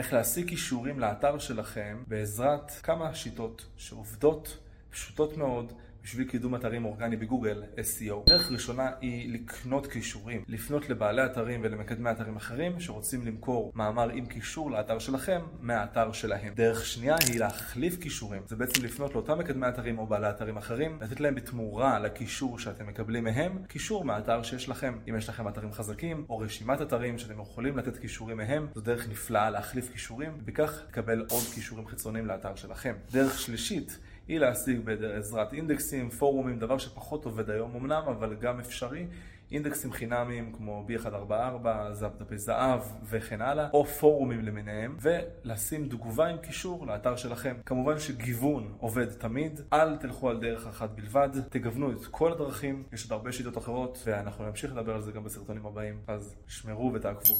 איך להשיג קישורים לאתר שלכם בעזרת כמה שיטות שעובדות, פשוטות מאוד, בשביל קידום אתרים אורגני בגוגל, SEO. דרך ראשונה היא לקנות קישורים, לפנות לבעלי אתרים ולמקדמי אתרים אחרים שרוצים למכור מאמר עם קישור לאתר שלכם מהאתר שלהם. דרך שנייה היא להחליף קישורים, זה בעצם לפנות לאותם מקדמי אתרים או בעלי אתרים אחרים, לתת להם בתמורה לקישור שאתם מקבלים מהם, קישור מהאתר שיש לכם. אם יש לכם אתרים חזקים או רשימת אתרים שאתם יכולים לתת קישורים מהם, זו דרך נפלאה להחליף קישורים, ובכך לקבל עוד קישורים חיצוניים לאתר שלכם. דרך שלישית היא להשיג בעזרת אינדקסים, פורומים, דבר שפחות עובד היום אמנם, אבל גם אפשרי. אינדקסים חינמיים כמו B144, דפי זהב וכן הלאה, או פורומים למיניהם, ולשים תגובה עם קישור לאתר שלכם. כמובן שגיוון עובד תמיד, אל תלכו על דרך אחת בלבד, תגוונו את כל הדרכים, יש עוד הרבה שיטות אחרות, ואנחנו נמשיך לדבר על זה גם בסרטונים הבאים, אז שמרו ותעקבו.